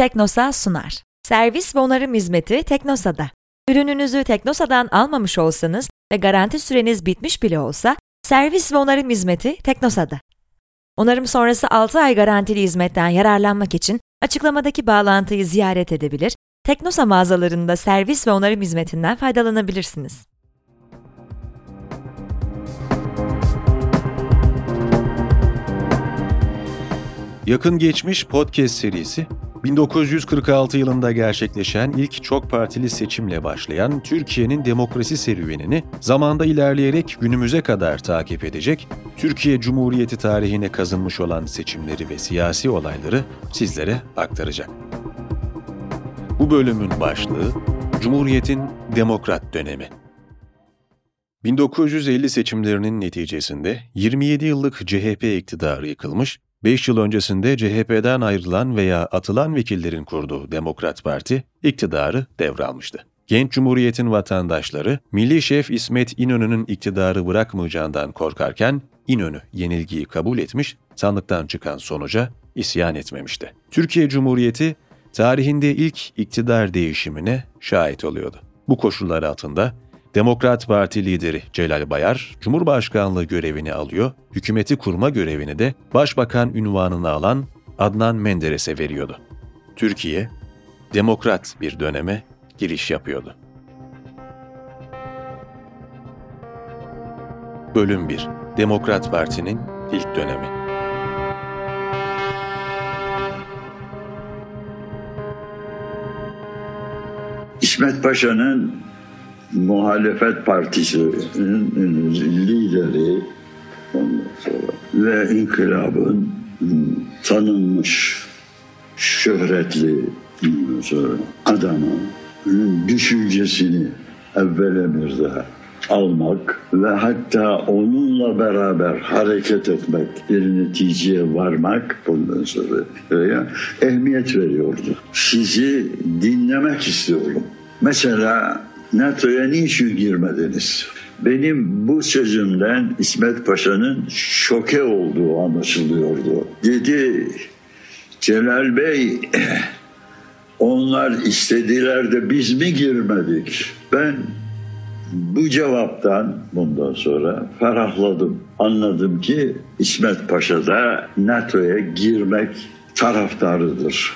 Teknosa sunar. Servis ve onarım hizmeti Teknosa'da. Ürününüzü Teknosa'dan almamış olsanız ve garanti süreniz bitmiş bile olsa, servis ve onarım hizmeti Teknosa'da. Onarım sonrası 6 ay garantili hizmetten yararlanmak için açıklamadaki bağlantıyı ziyaret edebilir, Teknosa mağazalarında servis ve onarım hizmetinden faydalanabilirsiniz. Yakın Geçmiş podcast serisi 1946 yılında gerçekleşen ilk çok partili seçimle başlayan Türkiye'nin demokrasi serüvenini zamanda ilerleyerek günümüze kadar takip edecek, Türkiye Cumhuriyeti tarihine kazınmış olan seçimleri ve siyasi olayları sizlere aktaracak. Bu bölümün başlığı Cumhuriyet'in Demokrat Dönemi. 1950 seçimlerinin neticesinde 27 yıllık CHP iktidarı yıkılmış, 5 yıl öncesinde CHP'den ayrılan veya atılan vekillerin kurduğu Demokrat Parti iktidarı devralmıştı. Genç Cumhuriyet'in vatandaşları, Milli Şef İsmet İnönü'nün iktidarı bırakmayacağından korkarken İnönü yenilgiyi kabul etmiş, sandıktan çıkan sonuca isyan etmemişti. Türkiye Cumhuriyeti tarihinde ilk iktidar değişimine şahit oluyordu. Bu koşullar altında Demokrat Parti lideri Celal Bayar, Cumhurbaşkanlığı görevini alıyor, hükümeti kurma görevini de Başbakan ünvanını alan Adnan Menderes'e veriyordu. Türkiye, demokrat bir döneme giriş yapıyordu. Bölüm 1 Demokrat Parti'nin ilk dönemi İsmet Paşa'nın muhalefet partisinin lideri ve inkılabın tanınmış şöhretli adamı düşüncesini evvela bir daha almak ve hatta onunla beraber hareket etmek, bir neticeye varmak bundan sonra ehemmiyet veriyordu. Sizi dinlemek istiyorum. Mesela NATO'ya niçin girmediniz? Benim bu sözümden İsmet Paşa'nın şoke olduğu anlaşılıyordu. Dedi Celal Bey onlar istediler de biz mi girmedik? Ben bu cevaptan bundan sonra ferahladım. Anladım ki İsmet Paşa da NATO'ya girmek taraftarıdır.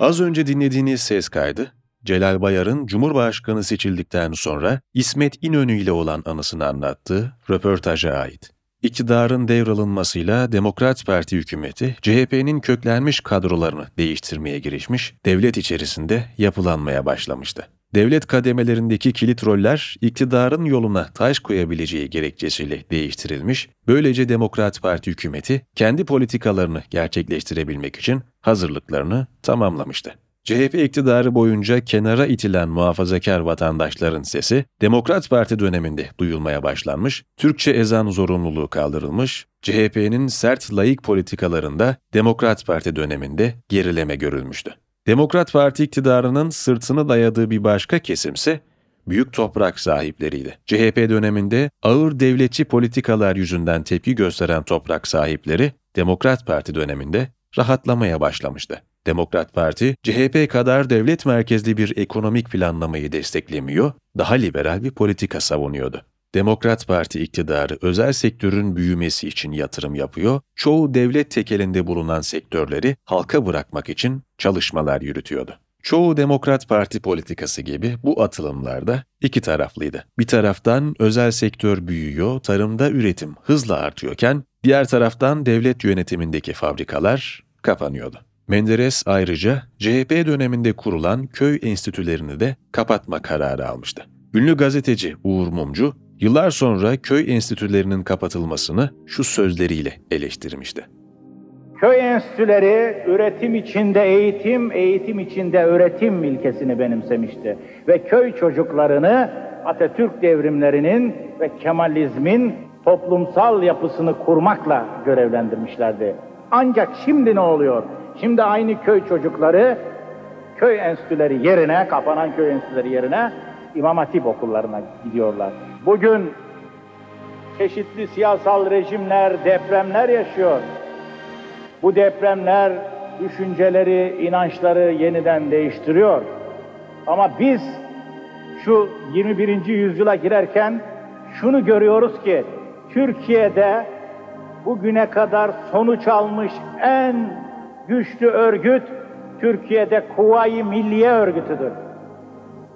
Az önce dinlediğiniz ses kaydı Celal Bayar'ın Cumhurbaşkanı seçildikten sonra İsmet İnönü ile olan anısını anlattığı röportaja ait. İktidarın devralınmasıyla Demokrat Parti hükümeti CHP'nin köklenmiş kadrolarını değiştirmeye girişmiş, devlet içerisinde yapılanmaya başlamıştı. Devlet kademelerindeki kilit roller iktidarın yoluna taş koyabileceği gerekçesiyle değiştirilmiş, böylece Demokrat Parti hükümeti kendi politikalarını gerçekleştirebilmek için hazırlıklarını tamamlamıştı. CHP iktidarı boyunca kenara itilen muhafazakar vatandaşların sesi, Demokrat Parti döneminde duyulmaya başlanmış, Türkçe ezan zorunluluğu kaldırılmış, CHP'nin sert layık politikalarında Demokrat Parti döneminde gerileme görülmüştü. Demokrat Parti iktidarının sırtını dayadığı bir başka kesimse büyük toprak sahipleriydi. CHP döneminde ağır devletçi politikalar yüzünden tepki gösteren toprak sahipleri Demokrat Parti döneminde rahatlamaya başlamıştı. Demokrat Parti, CHP kadar devlet merkezli bir ekonomik planlamayı desteklemiyor, daha liberal bir politika savunuyordu. Demokrat Parti iktidarı özel sektörün büyümesi için yatırım yapıyor, çoğu devlet tekelinde bulunan sektörleri halka bırakmak için çalışmalar yürütüyordu. Çoğu Demokrat Parti politikası gibi bu atılımlarda iki taraflıydı. Bir taraftan özel sektör büyüyor, tarımda üretim hızla artıyorken, diğer taraftan devlet yönetimindeki fabrikalar kapanıyordu. Menderes ayrıca CHP döneminde kurulan köy enstitülerini de kapatma kararı almıştı. Ünlü gazeteci Uğur Mumcu, yıllar sonra köy enstitülerinin kapatılmasını şu sözleriyle eleştirmişti. Köy enstitüleri üretim içinde eğitim, eğitim içinde öğretim ilkesini benimsemişti. Ve köy çocuklarını Atatürk devrimlerinin ve Kemalizmin toplumsal yapısını kurmakla görevlendirmişlerdi. Ancak şimdi ne oluyor? Şimdi aynı köy çocukları köy enstitüleri yerine, kapanan köy enstitüleri yerine İmam Hatip okullarına gidiyorlar. Bugün çeşitli siyasal rejimler, depremler yaşıyor. Bu depremler düşünceleri, inançları yeniden değiştiriyor. Ama biz şu 21. yüzyıla girerken şunu görüyoruz ki Türkiye'de bugüne kadar sonuç almış en güçlü örgüt Türkiye'de Kuvayi Milliye Örgütü'dür.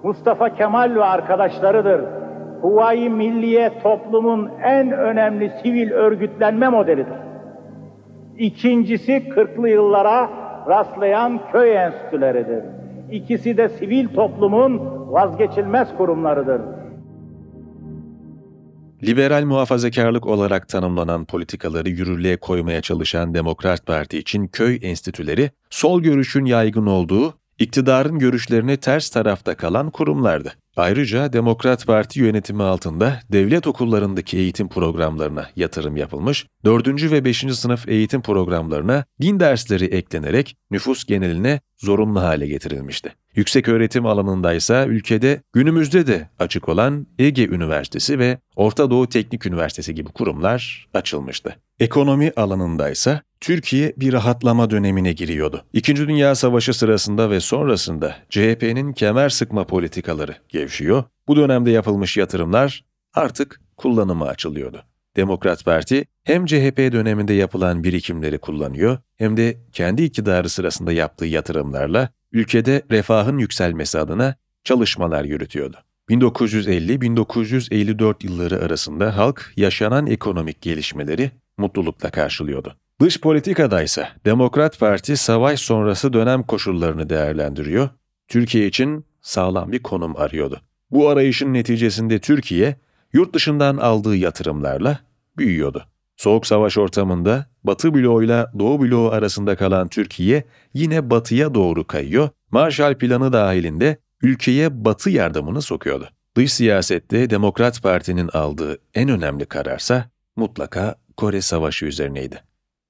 Mustafa Kemal ve arkadaşlarıdır. Kuvayi Milliye toplumun en önemli sivil örgütlenme modelidir. İkincisi 40'lı yıllara rastlayan köy enstitüleridir. İkisi de sivil toplumun vazgeçilmez kurumlarıdır. Liberal muhafazakarlık olarak tanımlanan politikaları yürürlüğe koymaya çalışan Demokrat Parti için köy enstitüleri, sol görüşün yaygın olduğu, iktidarın görüşlerine ters tarafta kalan kurumlardı. Ayrıca Demokrat Parti yönetimi altında devlet okullarındaki eğitim programlarına yatırım yapılmış, 4. ve 5. sınıf eğitim programlarına din dersleri eklenerek nüfus geneline zorunlu hale getirilmişti. Yüksek öğretim alanında ise ülkede günümüzde de açık olan Ege Üniversitesi ve Orta Doğu Teknik Üniversitesi gibi kurumlar açılmıştı. Ekonomi alanında ise Türkiye bir rahatlama dönemine giriyordu. İkinci Dünya Savaşı sırasında ve sonrasında CHP'nin kemer sıkma politikaları gevşiyor. Bu dönemde yapılmış yatırımlar artık kullanıma açılıyordu. Demokrat Parti hem CHP döneminde yapılan birikimleri kullanıyor hem de kendi iktidarı sırasında yaptığı yatırımlarla ülkede refahın yükselmesi adına çalışmalar yürütüyordu. 1950-1954 yılları arasında halk yaşanan ekonomik gelişmeleri mutlulukla karşılıyordu. Dış politikada ise Demokrat Parti savaş sonrası dönem koşullarını değerlendiriyor, Türkiye için sağlam bir konum arıyordu. Bu arayışın neticesinde Türkiye, yurt dışından aldığı yatırımlarla büyüyordu. Soğuk savaş ortamında Batı bloğuyla Doğu bloğu arasında kalan Türkiye yine batıya doğru kayıyor, Marshall Planı dahilinde ülkeye batı yardımını sokuyordu. Dış siyasette Demokrat Parti'nin aldığı en önemli kararsa mutlaka Kore Savaşı üzerineydi.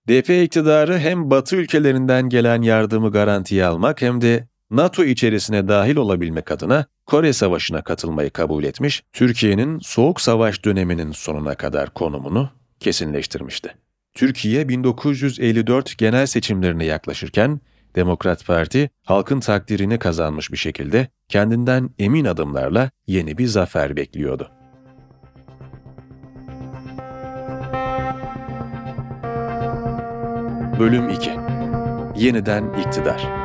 DP iktidarı hem Batı ülkelerinden gelen yardımı garantiye almak hem de NATO içerisine dahil olabilmek adına Kore Savaşı'na katılmayı kabul etmiş, Türkiye'nin Soğuk Savaş döneminin sonuna kadar konumunu kesinleştirmişti. Türkiye 1954 genel seçimlerine yaklaşırken Demokrat Parti halkın takdirini kazanmış bir şekilde kendinden emin adımlarla yeni bir zafer bekliyordu. Bölüm 2 Yeniden İktidar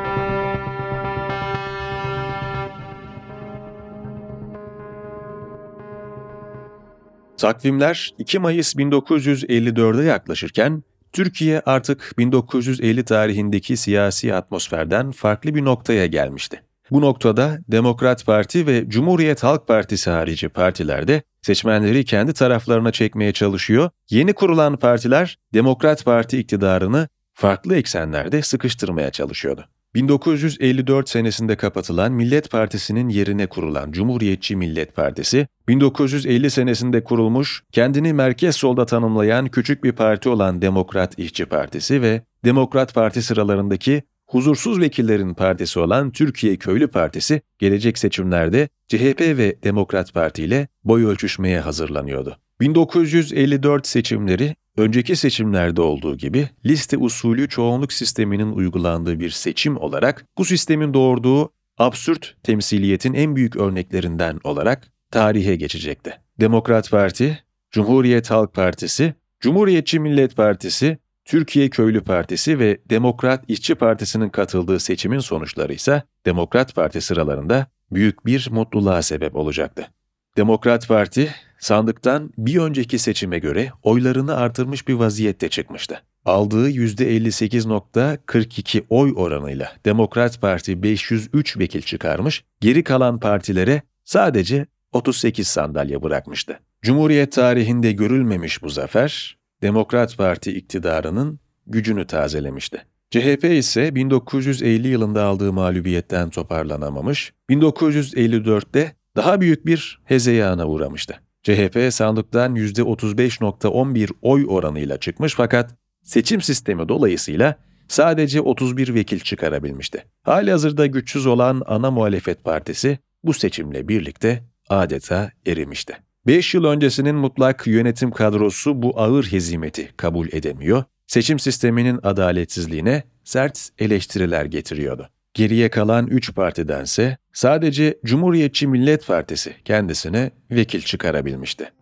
Takvimler 2 Mayıs 1954'e yaklaşırken Türkiye artık 1950 tarihindeki siyasi atmosferden farklı bir noktaya gelmişti. Bu noktada Demokrat Parti ve Cumhuriyet Halk Partisi harici partilerde seçmenleri kendi taraflarına çekmeye çalışıyor, yeni kurulan partiler Demokrat Parti iktidarını farklı eksenlerde sıkıştırmaya çalışıyordu. 1954 senesinde kapatılan Millet Partisi'nin yerine kurulan Cumhuriyetçi Millet Partisi, 1950 senesinde kurulmuş, kendini merkez solda tanımlayan küçük bir parti olan Demokrat İşçi Partisi ve Demokrat Parti sıralarındaki huzursuz vekillerin partisi olan Türkiye Köylü Partisi, gelecek seçimlerde CHP ve Demokrat Parti ile boy ölçüşmeye hazırlanıyordu. 1954 seçimleri önceki seçimlerde olduğu gibi liste usulü çoğunluk sisteminin uygulandığı bir seçim olarak bu sistemin doğurduğu absürt temsiliyetin en büyük örneklerinden olarak tarihe geçecekti. Demokrat Parti, Cumhuriyet Halk Partisi, Cumhuriyetçi Millet Partisi, Türkiye Köylü Partisi ve Demokrat İşçi Partisi'nin katıldığı seçimin sonuçları ise Demokrat Parti sıralarında büyük bir mutluluğa sebep olacaktı. Demokrat Parti sandıktan bir önceki seçime göre oylarını artırmış bir vaziyette çıkmıştı. Aldığı %58.42 oy oranıyla Demokrat Parti 503 vekil çıkarmış, geri kalan partilere sadece 38 sandalye bırakmıştı. Cumhuriyet tarihinde görülmemiş bu zafer, Demokrat Parti iktidarının gücünü tazelemişti. CHP ise 1950 yılında aldığı mağlubiyetten toparlanamamış, 1954'te daha büyük bir hezeyana uğramıştı. CHP sandıktan %35.11 oy oranıyla çıkmış fakat seçim sistemi dolayısıyla sadece 31 vekil çıkarabilmişti. Hali hazırda güçsüz olan ana muhalefet partisi bu seçimle birlikte adeta erimişti. 5 yıl öncesinin mutlak yönetim kadrosu bu ağır hezimeti kabul edemiyor, seçim sisteminin adaletsizliğine sert eleştiriler getiriyordu. Geriye kalan üç partidense sadece Cumhuriyetçi Millet Partisi kendisine vekil çıkarabilmişti.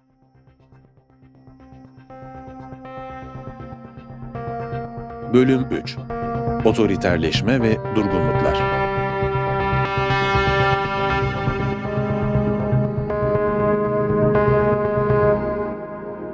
Bölüm 3 Otoriterleşme ve Durgunluklar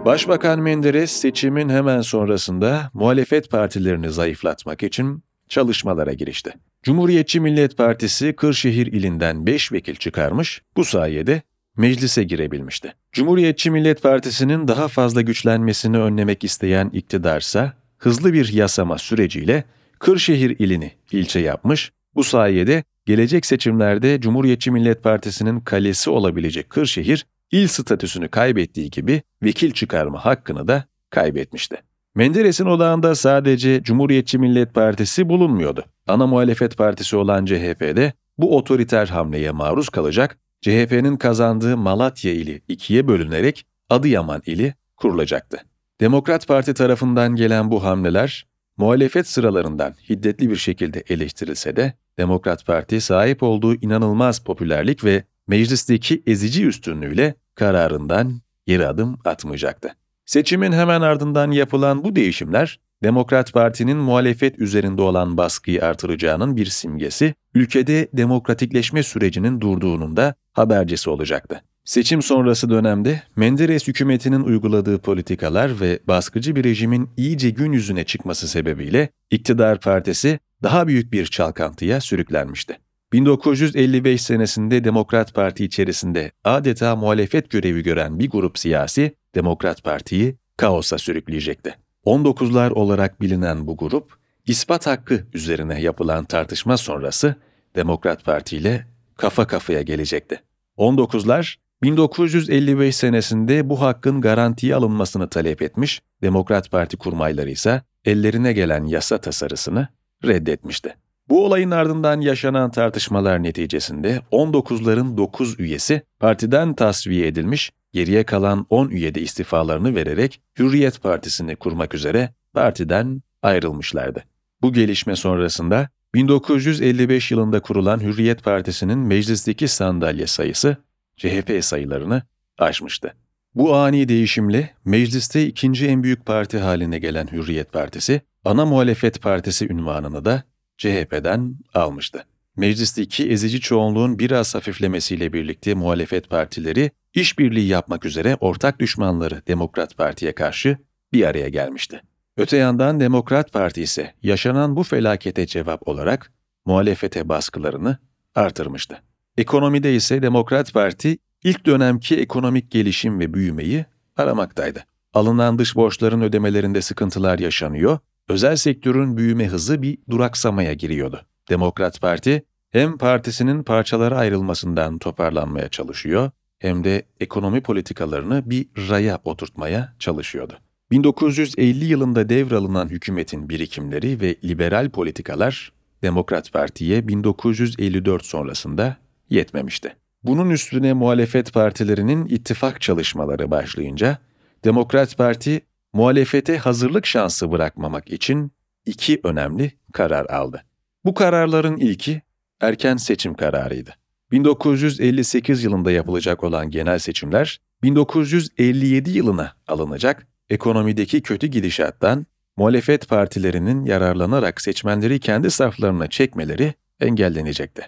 Başbakan Menderes seçimin hemen sonrasında muhalefet partilerini zayıflatmak için çalışmalara girişti. Cumhuriyetçi Millet Partisi Kırşehir ilinden 5 vekil çıkarmış, bu sayede meclise girebilmişti. Cumhuriyetçi Millet Partisi'nin daha fazla güçlenmesini önlemek isteyen iktidarsa hızlı bir yasama süreciyle Kırşehir ilini ilçe yapmış, bu sayede gelecek seçimlerde Cumhuriyetçi Millet Partisi'nin kalesi olabilecek Kırşehir, il statüsünü kaybettiği gibi vekil çıkarma hakkını da kaybetmişti. Menderes'in odağında sadece Cumhuriyetçi Millet Partisi bulunmuyordu. Ana muhalefet partisi olan CHP'de bu otoriter hamleye maruz kalacak, CHP'nin kazandığı Malatya ili ikiye bölünerek Adıyaman ili kurulacaktı. Demokrat Parti tarafından gelen bu hamleler, muhalefet sıralarından hiddetli bir şekilde eleştirilse de, Demokrat Parti sahip olduğu inanılmaz popülerlik ve meclisteki ezici üstünlüğüyle kararından geri adım atmayacaktı. Seçimin hemen ardından yapılan bu değişimler, Demokrat Parti'nin muhalefet üzerinde olan baskıyı artıracağının bir simgesi, ülkede demokratikleşme sürecinin durduğunun da habercisi olacaktı. Seçim sonrası dönemde Menderes hükümetinin uyguladığı politikalar ve baskıcı bir rejimin iyice gün yüzüne çıkması sebebiyle iktidar partisi daha büyük bir çalkantıya sürüklenmişti. 1955 senesinde Demokrat Parti içerisinde adeta muhalefet görevi gören bir grup siyasi Demokrat Parti'yi kaosa sürükleyecekti. 19'lar olarak bilinen bu grup, ispat hakkı üzerine yapılan tartışma sonrası Demokrat Parti ile kafa kafaya gelecekti. 19'lar 1955 senesinde bu hakkın garantiye alınmasını talep etmiş, Demokrat Parti kurmayları ise ellerine gelen yasa tasarısını reddetmişti. Bu olayın ardından yaşanan tartışmalar neticesinde 19'ların 9 üyesi partiden tasfiye edilmiş, geriye kalan 10 üyede istifalarını vererek Hürriyet Partisi'ni kurmak üzere partiden ayrılmışlardı. Bu gelişme sonrasında 1955 yılında kurulan Hürriyet Partisi'nin meclisteki sandalye sayısı CHP sayılarını aşmıştı. Bu ani değişimle mecliste ikinci en büyük parti haline gelen Hürriyet Partisi, ana muhalefet partisi ünvanını da CHP'den almıştı. Meclisteki ezici çoğunluğun biraz hafiflemesiyle birlikte muhalefet partileri işbirliği yapmak üzere ortak düşmanları Demokrat Parti'ye karşı bir araya gelmişti. Öte yandan Demokrat Parti ise yaşanan bu felakete cevap olarak muhalefete baskılarını artırmıştı. Ekonomide ise Demokrat Parti ilk dönemki ekonomik gelişim ve büyümeyi aramaktaydı. Alınan dış borçların ödemelerinde sıkıntılar yaşanıyor, özel sektörün büyüme hızı bir duraksamaya giriyordu. Demokrat Parti hem partisinin parçalara ayrılmasından toparlanmaya çalışıyor hem de ekonomi politikalarını bir raya oturtmaya çalışıyordu. 1950 yılında devralınan hükümetin birikimleri ve liberal politikalar Demokrat Parti'ye 1954 sonrasında yetmemişti. Bunun üstüne muhalefet partilerinin ittifak çalışmaları başlayınca Demokrat Parti muhalefete hazırlık şansı bırakmamak için iki önemli karar aldı. Bu kararların ilki erken seçim kararıydı. 1958 yılında yapılacak olan genel seçimler 1957 yılına alınacak, ekonomideki kötü gidişattan muhalefet partilerinin yararlanarak seçmenleri kendi saflarına çekmeleri engellenecekti.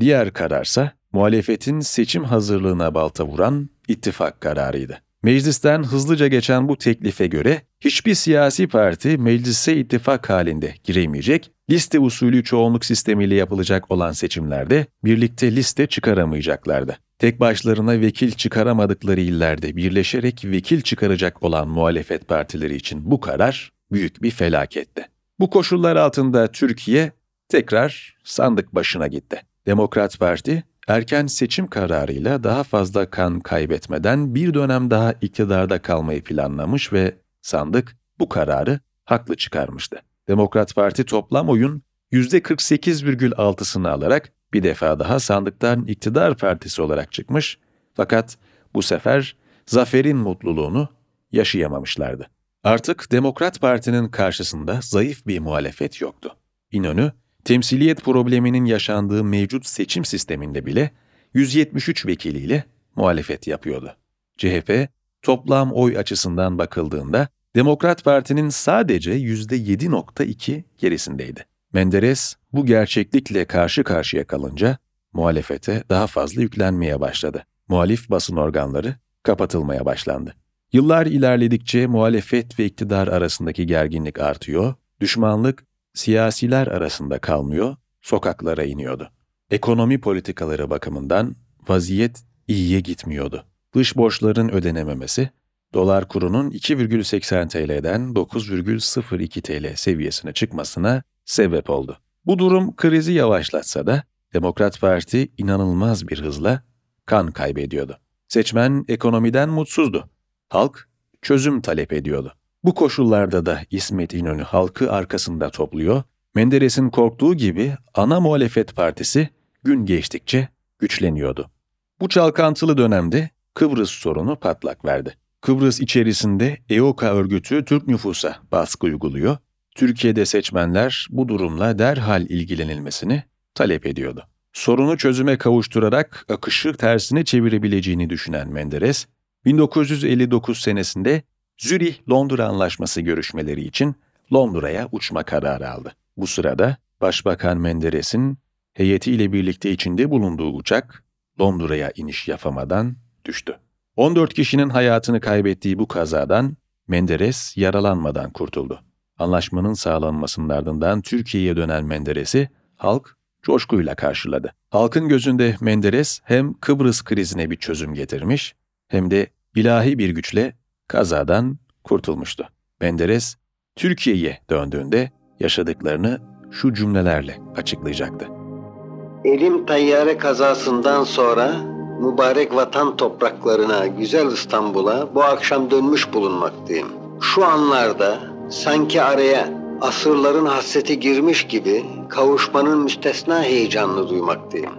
Diğer kararsa muhalefetin seçim hazırlığına balta vuran ittifak kararıydı. Meclisten hızlıca geçen bu teklife göre hiçbir siyasi parti meclise ittifak halinde giremeyecek, liste usulü çoğunluk sistemiyle yapılacak olan seçimlerde birlikte liste çıkaramayacaklardı. Tek başlarına vekil çıkaramadıkları illerde birleşerek vekil çıkaracak olan muhalefet partileri için bu karar büyük bir felaketti. Bu koşullar altında Türkiye tekrar sandık başına gitti. Demokrat Parti erken seçim kararıyla daha fazla kan kaybetmeden bir dönem daha iktidarda kalmayı planlamış ve sandık bu kararı haklı çıkarmıştı. Demokrat Parti toplam oyun %48,6'sını alarak bir defa daha sandıktan iktidar partisi olarak çıkmış fakat bu sefer zaferin mutluluğunu yaşayamamışlardı. Artık Demokrat Parti'nin karşısında zayıf bir muhalefet yoktu. İnönü, temsiliyet probleminin yaşandığı mevcut seçim sisteminde bile 173 vekiliyle muhalefet yapıyordu. CHP, toplam oy açısından bakıldığında Demokrat Parti'nin sadece %7.2 gerisindeydi. Menderes bu gerçeklikle karşı karşıya kalınca muhalefete daha fazla yüklenmeye başladı. Muhalif basın organları kapatılmaya başlandı. Yıllar ilerledikçe muhalefet ve iktidar arasındaki gerginlik artıyor, düşmanlık siyasiler arasında kalmıyor, sokaklara iniyordu. Ekonomi politikaları bakımından vaziyet iyiye gitmiyordu. Dış borçların ödenememesi, dolar kurunun 2,80 TL'den 9,02 TL seviyesine çıkmasına sebep oldu. Bu durum krizi yavaşlatsa da Demokrat Parti inanılmaz bir hızla kan kaybediyordu. Seçmen ekonomiden mutsuzdu. Halk çözüm talep ediyordu. Bu koşullarda da İsmet İnönü halkı arkasında topluyor, Menderes'in korktuğu gibi ana muhalefet partisi gün geçtikçe güçleniyordu. Bu çalkantılı dönemde Kıbrıs sorunu patlak verdi. Kıbrıs içerisinde EOKA örgütü Türk nüfusa baskı uyguluyor, Türkiye'de seçmenler bu durumla derhal ilgilenilmesini talep ediyordu. Sorunu çözüme kavuşturarak akışı tersine çevirebileceğini düşünen Menderes, 1959 senesinde Zürih-Londra Anlaşması görüşmeleri için Londra'ya uçma kararı aldı. Bu sırada Başbakan Menderes'in heyetiyle birlikte içinde bulunduğu uçak Londra'ya iniş yapamadan düştü. 14 kişinin hayatını kaybettiği bu kazadan Menderes yaralanmadan kurtuldu. Anlaşmanın sağlanmasının ardından Türkiye'ye dönen Menderes'i halk coşkuyla karşıladı. Halkın gözünde Menderes hem Kıbrıs krizine bir çözüm getirmiş hem de ilahi bir güçle kazadan kurtulmuştu. Menderes, Türkiye'ye döndüğünde yaşadıklarını şu cümlelerle açıklayacaktı. Elim tayyare kazasından sonra mübarek vatan topraklarına, güzel İstanbul'a bu akşam dönmüş bulunmaktayım. Şu anlarda sanki araya asırların hasreti girmiş gibi kavuşmanın müstesna heyecanını duymaktayım.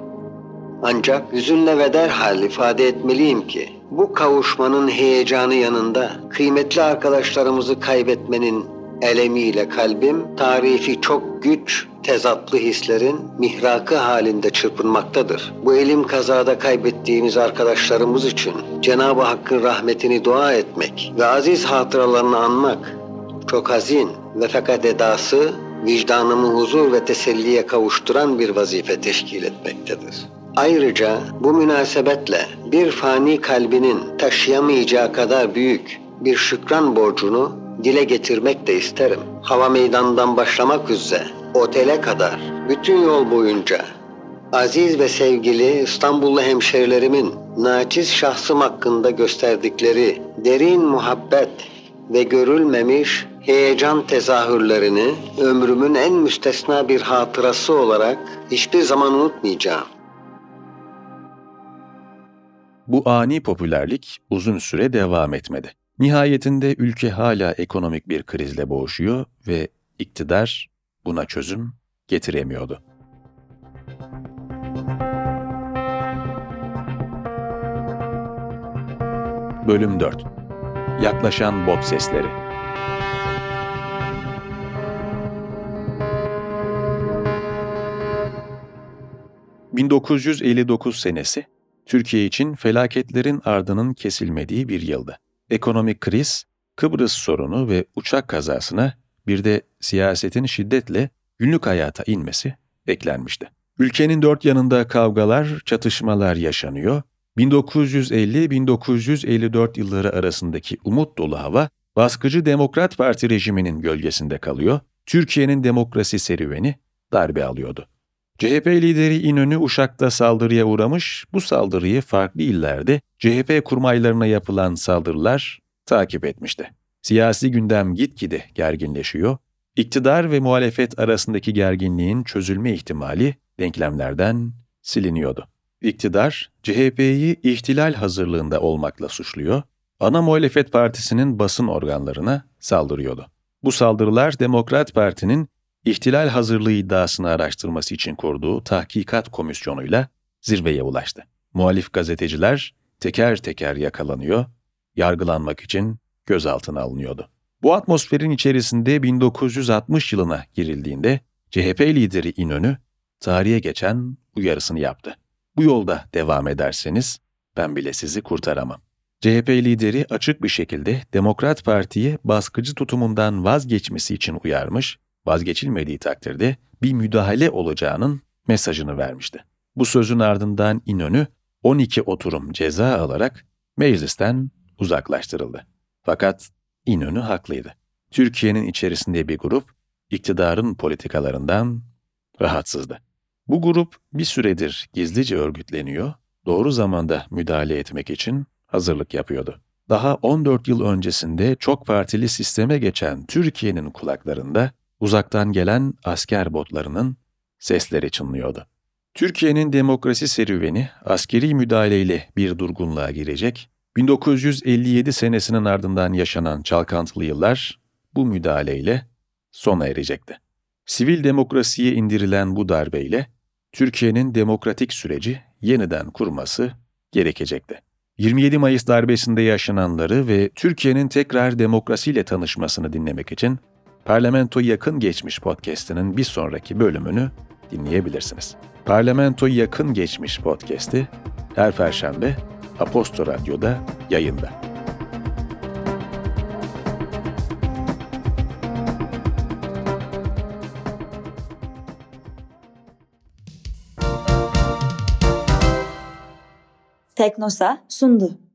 Ancak hüzünle ve derhal ifade etmeliyim ki bu kavuşmanın heyecanı yanında kıymetli arkadaşlarımızı kaybetmenin elemiyle kalbim tarifi çok güç, tezatlı hislerin mihrakı halinde çırpınmaktadır. Bu elim kazada kaybettiğimiz arkadaşlarımız için Cenab-ı Hakk'ın rahmetini dua etmek ve aziz hatıralarını anmak çok hazin ve fakat edası vicdanımı huzur ve teselliye kavuşturan bir vazife teşkil etmektedir. Ayrıca bu münasebetle bir fani kalbinin taşıyamayacağı kadar büyük bir şükran borcunu dile getirmek de isterim. Hava meydanından başlamak üzere otele kadar bütün yol boyunca aziz ve sevgili İstanbullu hemşerilerimin naçiz şahsım hakkında gösterdikleri derin muhabbet ve görülmemiş heyecan tezahürlerini ömrümün en müstesna bir hatırası olarak hiçbir zaman unutmayacağım. Bu ani popülerlik uzun süre devam etmedi. Nihayetinde ülke hala ekonomik bir krizle boğuşuyor ve iktidar buna çözüm getiremiyordu. Bölüm 4 Yaklaşan bot sesleri ...1959 senesi Türkiye için felaketlerin ardının kesilmediği bir yıldı. Ekonomik kriz, Kıbrıs sorunu ve uçak kazasına bir de siyasetin şiddetle günlük hayata inmesi eklenmişti. Ülkenin dört yanında kavgalar, çatışmalar yaşanıyor. 1950-1954 yılları arasındaki umut dolu hava, baskıcı Demokrat Parti rejiminin gölgesinde kalıyor, Türkiye'nin demokrasi serüveni darbe alıyordu. CHP lideri İnönü Uşak'ta saldırıya uğramış, bu saldırıyı farklı illerde CHP kurmaylarına yapılan saldırılar takip etmişti. Siyasi gündem gitgide gerginleşiyor, iktidar ve muhalefet arasındaki gerginliğin çözülme ihtimali denklemlerden siliniyordu. İktidar, CHP'yi ihtilal hazırlığında olmakla suçluyor, ana muhalefet partisinin basın organlarına saldırıyordu. Bu saldırılar Demokrat Parti'nin ihtilal hazırlığı iddiasını araştırması için kurduğu tahkikat komisyonuyla zirveye ulaştı. Muhalif gazeteciler teker teker yakalanıyor, yargılanmak için gözaltına alınıyordu. Bu atmosferin içerisinde 1960 yılına girildiğinde CHP lideri İnönü tarihe geçen uyarısını yaptı. Bu yolda devam ederseniz ben bile sizi kurtaramam. CHP lideri açık bir şekilde Demokrat Parti'ye baskıcı tutumundan vazgeçmesi için uyarmış, vazgeçilmediği takdirde bir müdahale olacağının mesajını vermişti. Bu sözün ardından İnönü 12 oturum ceza alarak meclisten uzaklaştırıldı. Fakat İnönü haklıydı. Türkiye'nin içerisinde bir grup iktidarın politikalarından rahatsızdı. Bu grup bir süredir gizlice örgütleniyor, doğru zamanda müdahale etmek için hazırlık yapıyordu. Daha 14 yıl öncesinde çok partili sisteme geçen Türkiye'nin kulaklarında uzaktan gelen asker botlarının sesleri çınlıyordu. Türkiye'nin demokrasi serüveni askeri müdahaleyle bir durgunluğa girecek, 1957 senesinin ardından yaşanan çalkantılı yıllar bu müdahaleyle sona erecekti. Sivil demokrasiye indirilen bu darbeyle Türkiye'nin demokratik süreci yeniden kurması gerekecekti. 27 Mayıs darbesinde yaşananları ve Türkiye'nin tekrar demokrasiyle tanışmasını dinlemek için Parlamento Yakın Geçmiş podcast'inin bir sonraki bölümünü dinleyebilirsiniz. Parlamento Yakın Geçmiş podcast'i her perşembe Aposto Radyo'da yayında. Teknosa sundu.